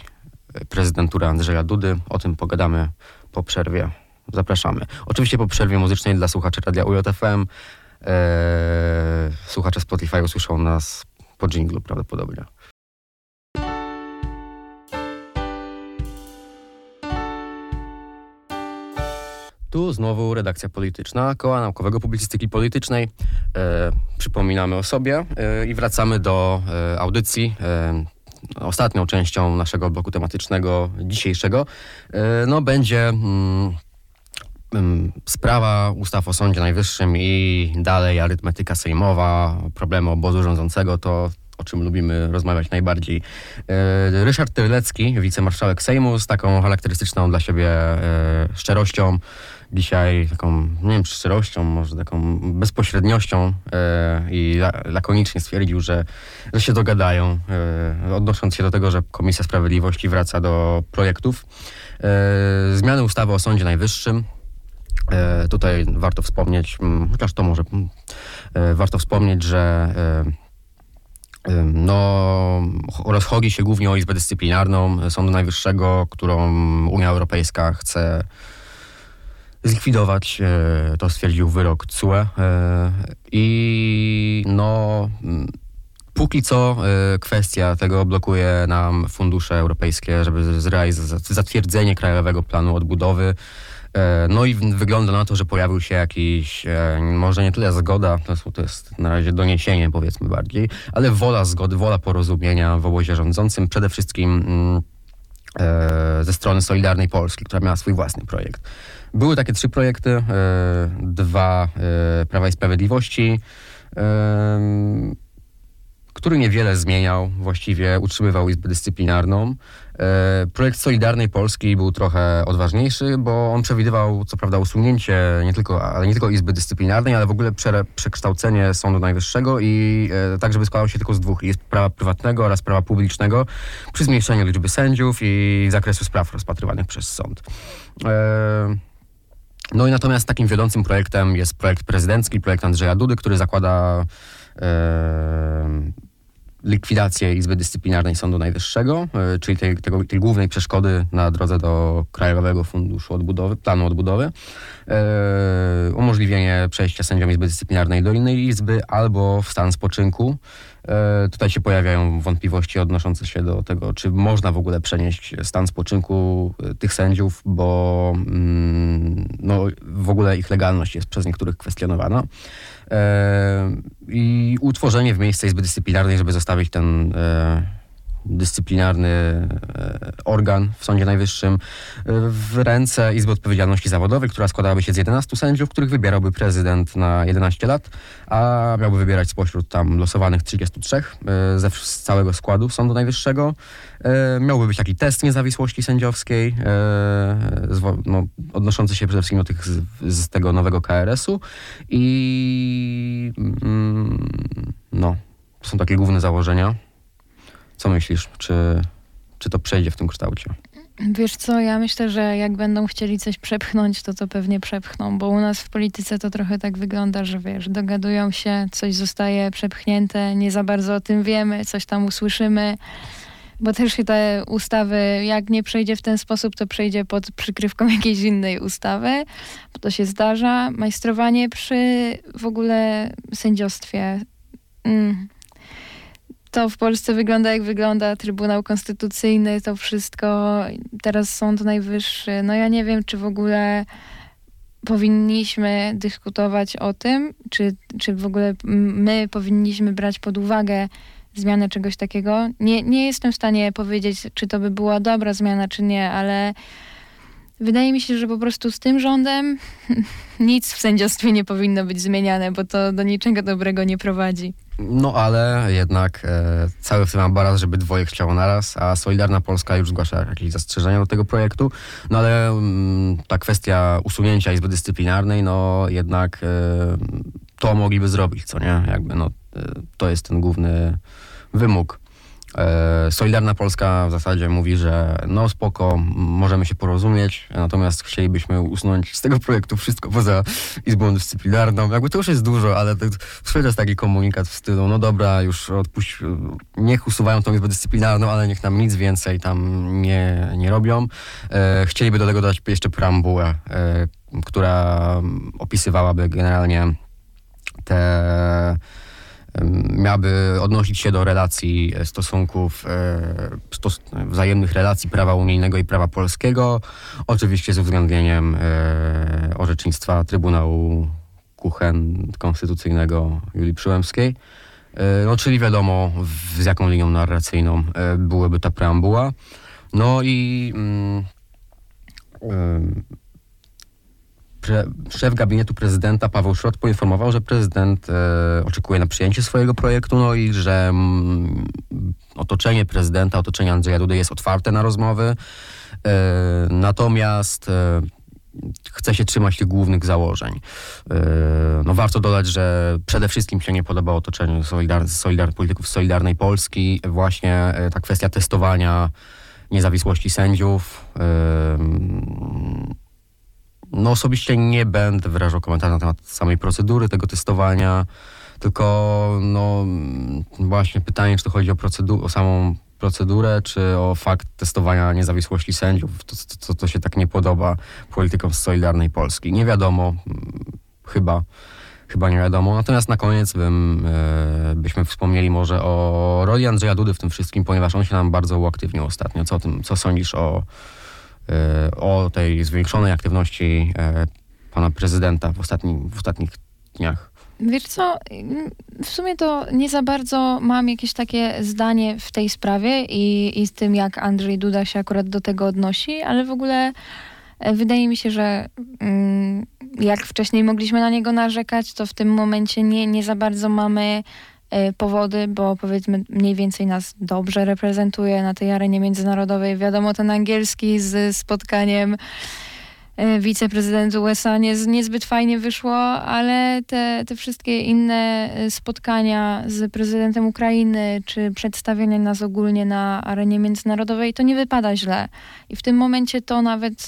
prezydentura Andrzeja Dudy. O tym pogadamy po przerwie. Zapraszamy. Oczywiście po przerwie muzycznej dla słuchaczy Radia UJFM. E, słuchacze Spotify usłyszą nas po dżinglu prawdopodobnie. Tu znowu redakcja polityczna Koła Naukowego Publicystyki Politycznej. E, przypominamy o sobie e, i wracamy do e, audycji. Ostatnią częścią naszego bloku tematycznego dzisiejszego no, będzie mm, sprawa ustaw o Sądzie Najwyższym i dalej arytmetyka sejmowa, problemy obozu rządzącego. To o czym lubimy rozmawiać najbardziej. E, Ryszard Terlecki, wicemarszałek Sejmu, z taką charakterystyczną dla siebie e, szczerością. Dzisiaj taką, nie wiem szczerością, może taką bezpośredniością e, i la, lakonicznie stwierdził, że, że się dogadają, odnosząc się do tego, że Komisja Sprawiedliwości wraca do projektów. Zmiany ustawy o Sądzie Najwyższym. E, tutaj warto wspomnieć, mm, chociaż to może mm, e, warto wspomnieć, że e, No, rozchodzi się głównie o Izbę Dyscyplinarną Sądu Najwyższego, którą Unia Europejska chce zlikwidować. To stwierdził wyrok CUE. I no, mm, póki co kwestia tego blokuje nam fundusze europejskie, żeby zrealizować zatwierdzenie Krajowego Planu Odbudowy. E, No i wygląda na to, że pojawił się jakiś, e, może nie tyle zgoda, to jest, na razie doniesienie powiedzmy bardziej, ale wola zgody, wola porozumienia w obozie rządzącym, przede wszystkim mm, e, ze strony Solidarnej Polski, która miała swój własny projekt. Były takie trzy projekty, dwa Prawa i Sprawiedliwości, który niewiele zmieniał, właściwie utrzymywał Izbę Dyscyplinarną. E, Projekt Solidarnej Polski był trochę odważniejszy, bo on przewidywał co prawda usunięcie nie tylko, ale nie tylko Izby Dyscyplinarnej, ale w ogóle prze, przekształcenie Sądu Najwyższego i e, tak, żeby składał się tylko z dwóch Izb prawa prywatnego oraz prawa publicznego przy zmniejszeniu liczby sędziów i zakresu spraw rozpatrywanych przez sąd. E, no i natomiast takim wiodącym projektem jest projekt prezydencki, projekt Andrzeja Dudy, który zakłada e, likwidację Izby Dyscyplinarnej Sądu Najwyższego, e, czyli tej, tego, tej głównej przeszkody na drodze do Krajowego Funduszu Odbudowy, planu odbudowy, e, umożliwienie przejścia sędziom Izby Dyscyplinarnej do innej izby albo w stan spoczynku. E, tutaj się pojawiają wątpliwości odnoszące się do tego, czy można w ogóle przenieść stan spoczynku tych sędziów, bo mm, no, w ogóle ich legalność jest przez niektórych kwestionowana. E, I utworzenie w miejsce Izby Dyscyplinarnej, żeby zostawić ten e, dyscyplinarny e, organ w Sądzie Najwyższym e, w ręce Izby Odpowiedzialności Zawodowej, która składałaby się z 11 sędziów, których wybierałby prezydent na 11 lat, a miałby wybierać spośród tam losowanych 33 e, ze z całego składu Sądu Najwyższego. Miałby być taki test niezawisłości sędziowskiej, no, odnoszący się przede wszystkim do tych z, z tego nowego KRS-u i mm, no, to są takie główne założenia. Co myślisz? Czy, czy to przejdzie w tym kształcie? Wiesz co, ja myślę, że jak będą chcieli coś przepchnąć, to to pewnie przepchną, bo u nas w polityce to trochę tak wygląda, że wiesz, dogadują się, coś zostaje przepchnięte, nie za bardzo o tym wiemy, coś tam usłyszymy, bo też te ustawy, jak nie przejdzie w ten sposób, to przejdzie pod przykrywką jakiejś innej ustawy, bo to się zdarza. Majstrowanie przy w ogóle sędziostwie. Mm. To w Polsce wygląda jak wygląda Trybunał Konstytucyjny, to wszystko, teraz Sąd Najwyższy. No ja nie wiem, czy w ogóle powinniśmy dyskutować o tym, czy, czy w ogóle my powinniśmy brać pod uwagę zmianę czegoś takiego. Nie, nie jestem w stanie powiedzieć, czy to by była dobra zmiana, czy nie, ale wydaje mi się, że po prostu z tym rządem nic w sędziostwie nie powinno być zmieniane, bo to do niczego dobrego nie prowadzi. No ale jednak e, cały w tym żeby dwoje chciało naraz, a Solidarna Polska już zgłasza jakieś zastrzeżenia do tego projektu. No ale mm, ta kwestia usunięcia Izby Dyscyplinarnej, no jednak e, to mogliby zrobić, co nie? Jakby no, e, to jest ten główny wymóg. E, Solidarna Polska w zasadzie mówi, że no spoko, możemy się porozumieć, natomiast chcielibyśmy usunąć z tego projektu wszystko poza Izbą Dyscyplinarną. Jakby to już jest dużo, ale to, jest taki komunikat w stylu, no dobra, już odpuść, niech usuwają tą Izbę Dyscyplinarną, ale niech nam nic więcej tam nie, nie robią. E, chcieliby do tego dodać jeszcze preambułę, e, która opisywałaby generalnie te miałaby odnosić się do relacji, e, stosunków, e, stos wzajemnych relacji prawa unijnego i prawa polskiego, oczywiście z uwzględnieniem e, orzecznictwa Trybunału Kuchen Konstytucyjnego Julii Przyłębskiej. No, czyli wiadomo, z jaką linią narracyjną byłaby ta preambuła. No i mm, pre, szef gabinetu prezydenta Paweł Szrot poinformował, że prezydent e, oczekuje na przyjęcie swojego projektu, no i że mm, otoczenie prezydenta, otoczenie Andrzeja Dudy jest otwarte na rozmowy. E, natomiast e, chce się trzymać tych głównych założeń. E, no warto dodać, że przede wszystkim się nie podoba otoczeniu solidar, solidar, polityków Solidarnej Polski właśnie e, ta kwestia testowania niezawisłości sędziów. No osobiście nie będę wyrażał komentarzy na temat samej procedury tego testowania, tylko no właśnie pytanie, czy to chodzi o, procedu- o samą procedurę, czy o fakt testowania niezawisłości sędziów. To, to, to, to się tak nie podoba politykom z Solidarnej Polski. Nie wiadomo, mm, chyba, chyba nie wiadomo. Natomiast na koniec bym, e, byśmy wspomnieli może o roli Andrzeja Dudy w tym wszystkim, ponieważ on się nam bardzo uaktywnił ostatnio. Co, o tym, co sądzisz o, o tej zwiększonej aktywności e, pana prezydenta w, ostatni, w ostatnich dniach? Wiesz co, w sumie to nie za bardzo mam jakieś takie zdanie w tej sprawie i, i z tym, jak Andrzej Duda się akurat do tego odnosi, ale w ogóle e, wydaje mi się, że mm, jak wcześniej mogliśmy na niego narzekać, to w tym momencie nie, nie za bardzo mamy e, powody, bo powiedzmy mniej więcej nas dobrze reprezentuje na tej arenie międzynarodowej. Wiadomo, ten angielski z spotkaniem E, wiceprezydent USA nie, niezbyt fajnie wyszło, ale te, te wszystkie inne e, spotkania z prezydentem Ukrainy, czy przedstawienie nas ogólnie na arenie międzynarodowej, to nie wypada źle. I w tym momencie to nawet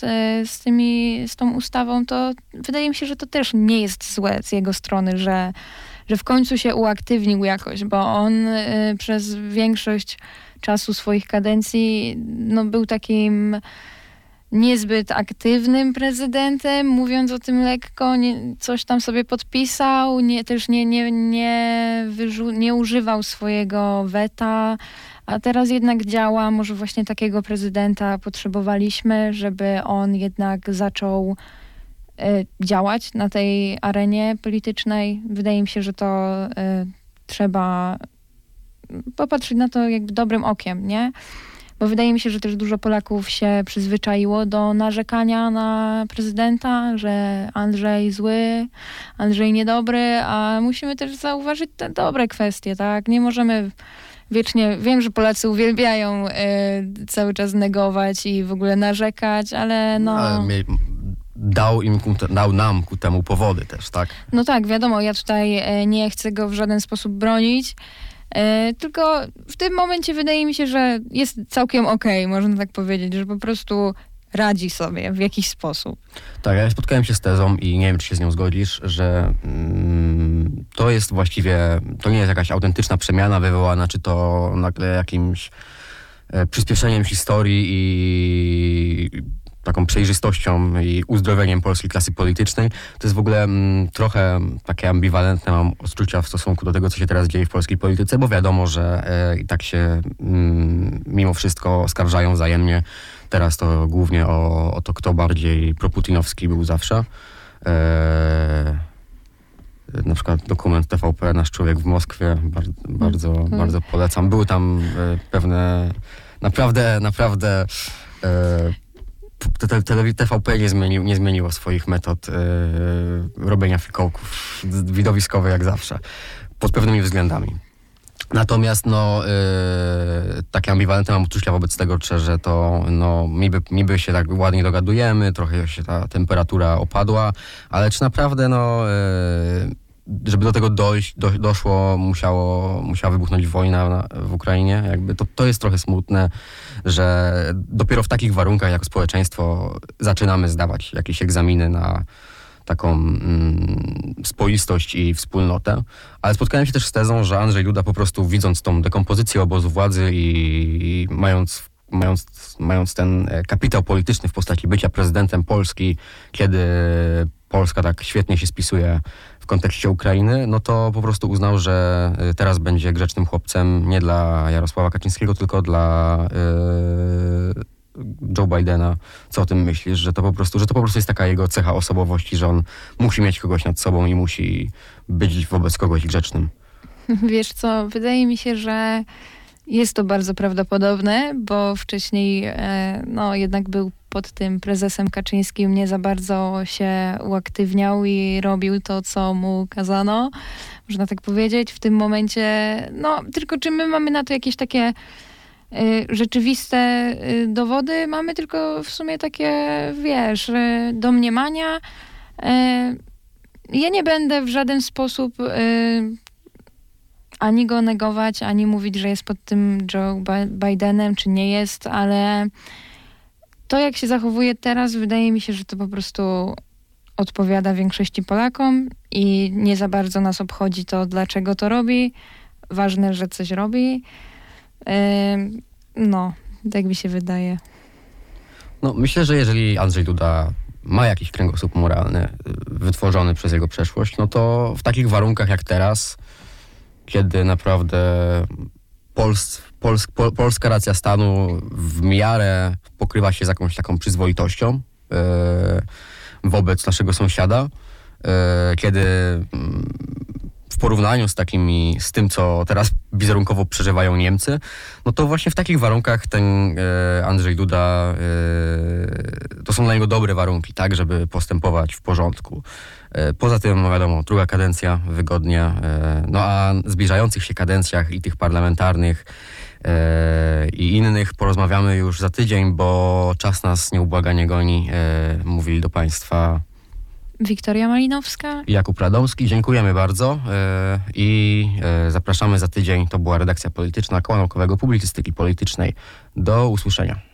z, tymi, z tą ustawą, to wydaje mi się, że to też nie jest złe z jego strony, że, że w końcu się uaktywnił jakoś, bo on przez większość czasu swoich kadencji no, był takim niezbyt aktywnym prezydentem, mówiąc o tym lekko, nie, coś tam sobie podpisał, nie, też nie, nie, nie, wyrzu- nie używał swojego weta, a teraz jednak działa, może właśnie takiego prezydenta potrzebowaliśmy, żeby on jednak zaczął y, działać na tej arenie politycznej. Wydaje mi się, że to y, trzeba popatrzeć na to jakby dobrym okiem, nie? bo wydaje mi się, że też dużo Polaków się przyzwyczaiło do narzekania na prezydenta, że Andrzej zły, Andrzej niedobry, a musimy też zauważyć te dobre kwestie, tak? Nie możemy wiecznie, wiem, że Polacy uwielbiają y, cały czas negować i w ogóle narzekać, ale no... Ale dał, im, dał nam ku temu powody też, tak? No tak, wiadomo, ja tutaj e, nie chcę go w żaden sposób bronić, E, tylko w tym momencie wydaje mi się, że jest całkiem okej, okay, można tak powiedzieć, że po prostu radzi sobie w jakiś sposób. Tak, ja spotkałem się z tezą i nie wiem, czy się z nią zgodzisz, że mm, to jest właściwie, to nie jest jakaś autentyczna przemiana wywołana, czy to nagle jakimś e, przyspieszeniem historii i taką przejrzystością i uzdrowieniem polskiej klasy politycznej. To jest w ogóle mm, trochę takie ambiwalentne mam odczucia w stosunku do tego, co się teraz dzieje w polskiej polityce, bo wiadomo, że e, i tak się mm, mimo wszystko oskarżają wzajemnie. Teraz to głównie o, o to, kto bardziej proputinowski był zawsze. E, na przykład dokument TVP Nasz Człowiek w Moskwie, bardzo, bardzo, mm. bardzo polecam. Były tam e, pewne naprawdę, naprawdę e, TVP nie, nie zmieniło swoich metod yy, robienia fikołków widowiskowych jak zawsze, pod pewnymi względami. Natomiast no, yy, takie ambiwalentne mam uczucia wobec tego, że to no, niby, niby się tak ładnie dogadujemy, trochę się ta temperatura opadła, ale czy naprawdę no, yy, żeby do tego dojść, do, doszło, musiało, musiała wybuchnąć wojna na, w Ukrainie. Jakby to, to jest trochę smutne, że dopiero w takich warunkach jako społeczeństwo zaczynamy zdawać jakieś egzaminy na taką mm, spoistość i wspólnotę. Ale spotkałem się też z tezą, że Andrzej Duda po prostu widząc tą dekompozycję obozu władzy i, i mając mając, mając ten e, kapitał polityczny w postaci bycia prezydentem Polski, kiedy Polska tak świetnie się spisuje w kontekście Ukrainy, no to po prostu uznał, że y, teraz będzie grzecznym chłopcem nie dla Jarosława Kaczyńskiego, tylko dla yy, Joe Bidena. Co o tym myślisz? Że to, po prostu, że to po prostu jest taka jego cecha osobowości, że on musi mieć kogoś nad sobą i musi być wobec kogoś grzecznym. Wiesz co, wydaje mi się, że jest to bardzo prawdopodobne, bo wcześniej e, no, jednak był pod tym prezesem Kaczyńskim nie za bardzo się uaktywniał i robił to, co mu kazano, można tak powiedzieć. W tym momencie, no, tylko czy my mamy na to jakieś takie y, rzeczywiste y, dowody? Mamy tylko w sumie takie, wiesz, y, domniemania. Ja nie będę w żaden sposób ani go negować, ani mówić, że jest pod tym Joe Bi- Bidenem, czy nie jest, ale to, jak się zachowuje teraz, wydaje mi się, że to po prostu odpowiada większości Polakom i nie za bardzo nas obchodzi to, dlaczego to robi. Ważne, że coś robi. No, tak mi się wydaje. No, myślę, że jeżeli Andrzej Duda ma jakiś kręgosłup moralny y, wytworzony przez jego przeszłość, no to w takich warunkach jak teraz, kiedy naprawdę Pols, Pols, Pol, polska racja stanu w miarę pokrywa się z jakąś taką przyzwoitością y, wobec naszego sąsiada, y, kiedy mm, w porównaniu z takimi, z tym, co teraz wizerunkowo przeżywają Niemcy, no to właśnie w takich warunkach ten e, Andrzej Duda, e, to są dla niego dobre warunki, tak, żeby postępować w porządku. E, poza tym, no wiadomo, druga kadencja wygodnie, e, no a zbliżających się kadencjach i tych parlamentarnych e, i innych porozmawiamy już za tydzień, bo czas nas nieubłaganie goni, e, mówili do Państwa Wiktoria Malinowska. Jakub Radomski. Dziękujemy bardzo e, i e, zapraszamy za tydzień. To była redakcja polityczna Koła Naukowego Publicystyki Politycznej. Do usłyszenia.